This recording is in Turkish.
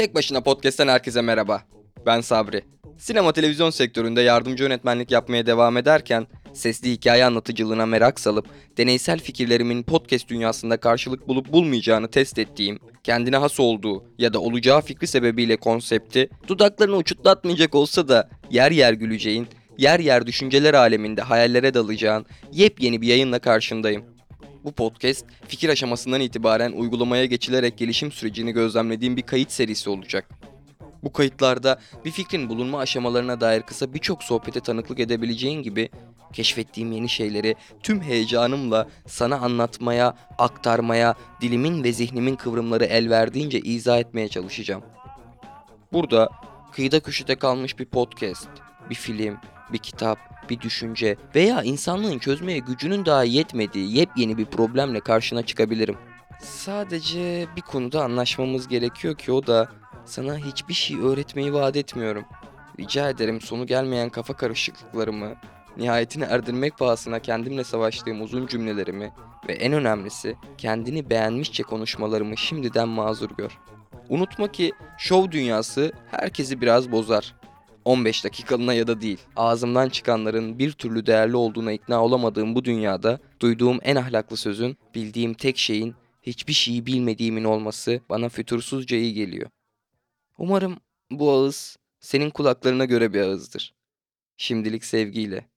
Tek Başına Podcast'ten herkese merhaba. Ben Sabri. Sinema televizyon sektöründe yardımcı yönetmenlik yapmaya devam ederken sesli hikaye anlatıcılığına merak salıp deneysel fikirlerimin podcast dünyasında karşılık bulup bulmayacağını test ettiğim, kendine has olduğu ya da olacağı fikri sebebiyle konsepti dudaklarını uçutlatmayacak olsa da yer yer güleceğin, yer yer düşünceler aleminde hayallere dalacağın yepyeni bir yayınla karşındayım. Bu podcast fikir aşamasından itibaren uygulamaya geçilerek gelişim sürecini gözlemlediğim bir kayıt serisi olacak. Bu kayıtlarda bir fikrin bulunma aşamalarına dair kısa birçok sohbete tanıklık edebileceğin gibi keşfettiğim yeni şeyleri tüm heyecanımla sana anlatmaya, aktarmaya, dilimin ve zihnimin kıvrımları el verdiğince izah etmeye çalışacağım. Burada kıyıda köşede kalmış bir podcast, bir film, bir kitap, bir düşünce veya insanlığın çözmeye gücünün daha yetmediği yepyeni bir problemle karşına çıkabilirim. Sadece bir konuda anlaşmamız gerekiyor ki o da sana hiçbir şey öğretmeyi vaat etmiyorum. Rica ederim sonu gelmeyen kafa karışıklıklarımı, nihayetini erdirmek pahasına kendimle savaştığım uzun cümlelerimi ve en önemlisi kendini beğenmişçe konuşmalarımı şimdiden mazur gör. Unutma ki şov dünyası herkesi biraz bozar. 15 dakikalığına ya da değil. Ağzımdan çıkanların bir türlü değerli olduğuna ikna olamadığım bu dünyada duyduğum en ahlaklı sözün, bildiğim tek şeyin hiçbir şeyi bilmediğimin olması bana fütursuzca iyi geliyor. Umarım bu ağız senin kulaklarına göre bir ağızdır. Şimdilik sevgiyle.